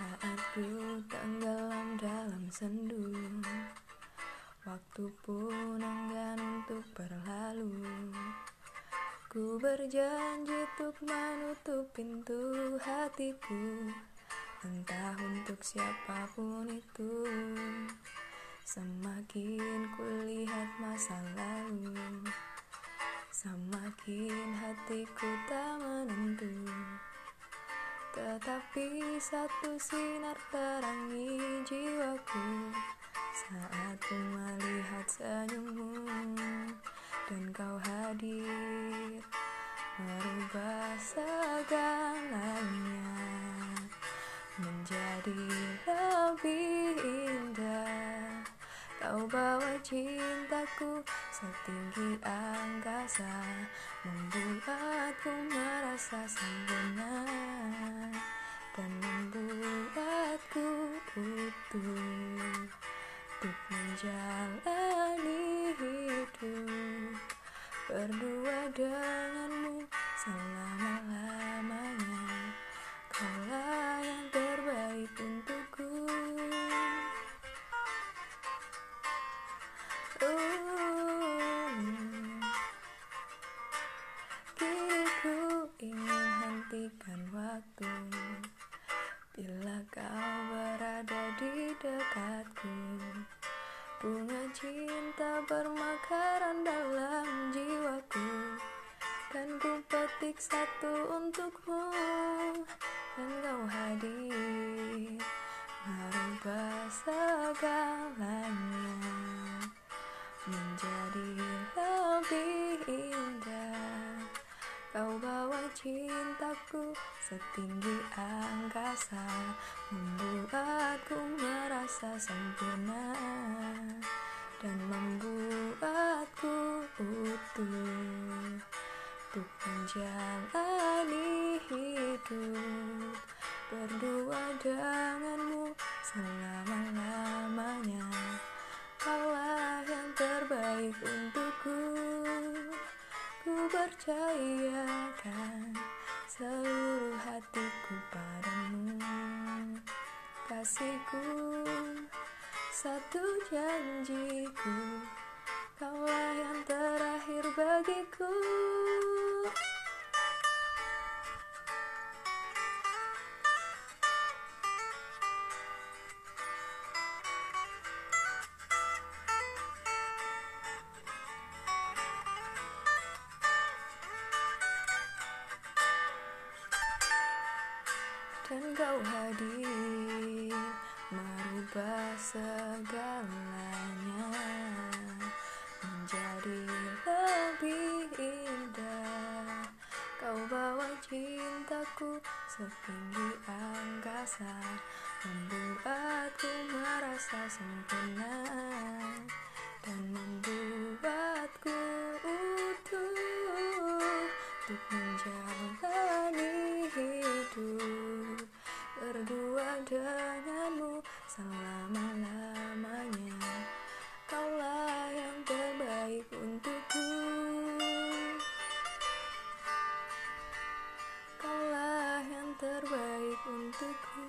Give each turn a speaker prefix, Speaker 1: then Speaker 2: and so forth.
Speaker 1: Saat ku tenggelam dalam sendu. Waktu pun enggan untuk berlalu. Ku berjanji untuk menutup pintu hatiku. Entah untuk siapa pun itu. Semakin kulihat masa lalu Semakin hatiku tak menentu Tetapi satu sinar terangi jiwaku Saat ku melihat senyummu. Dan kau hadir Merubah segalanya Menjadi lebih indah Kau bawa cintaku setinggi angkasa Membuatku merasa sempurna. Dan membuatku utuh Untuk menjalani hidup. Berdua denganmu selama-lamanya waktu Bila kau berada di dekatku Bunga cinta bermekaran dalam jiwaku. Dan ku petik satu untukmu Dan kau hadir Merubah segalanya. Menjadi lebih indah Kau bawa cintaku setinggi angkasa Membuatku merasa sempurna Dan membuatku utuh. Untuk menjalani hidup Berdua denganmu selama-lamanya. Kaulah yang terbaik untukku Ku percayakan seluruh hatiku padamu. Kasihku satu janjiku. Kaulah yang terakhir bagiku dan kau hadir merubah segalanya menjadi lebih indah. Kau bawa cintaku setinggi angkasa membuatku merasa sempurna dan membuatku utuh untuk menjalani hidup berdua denganmu selama-lamanya. Kaulah yang terbaik untukku. Kaulah yang terbaik untukku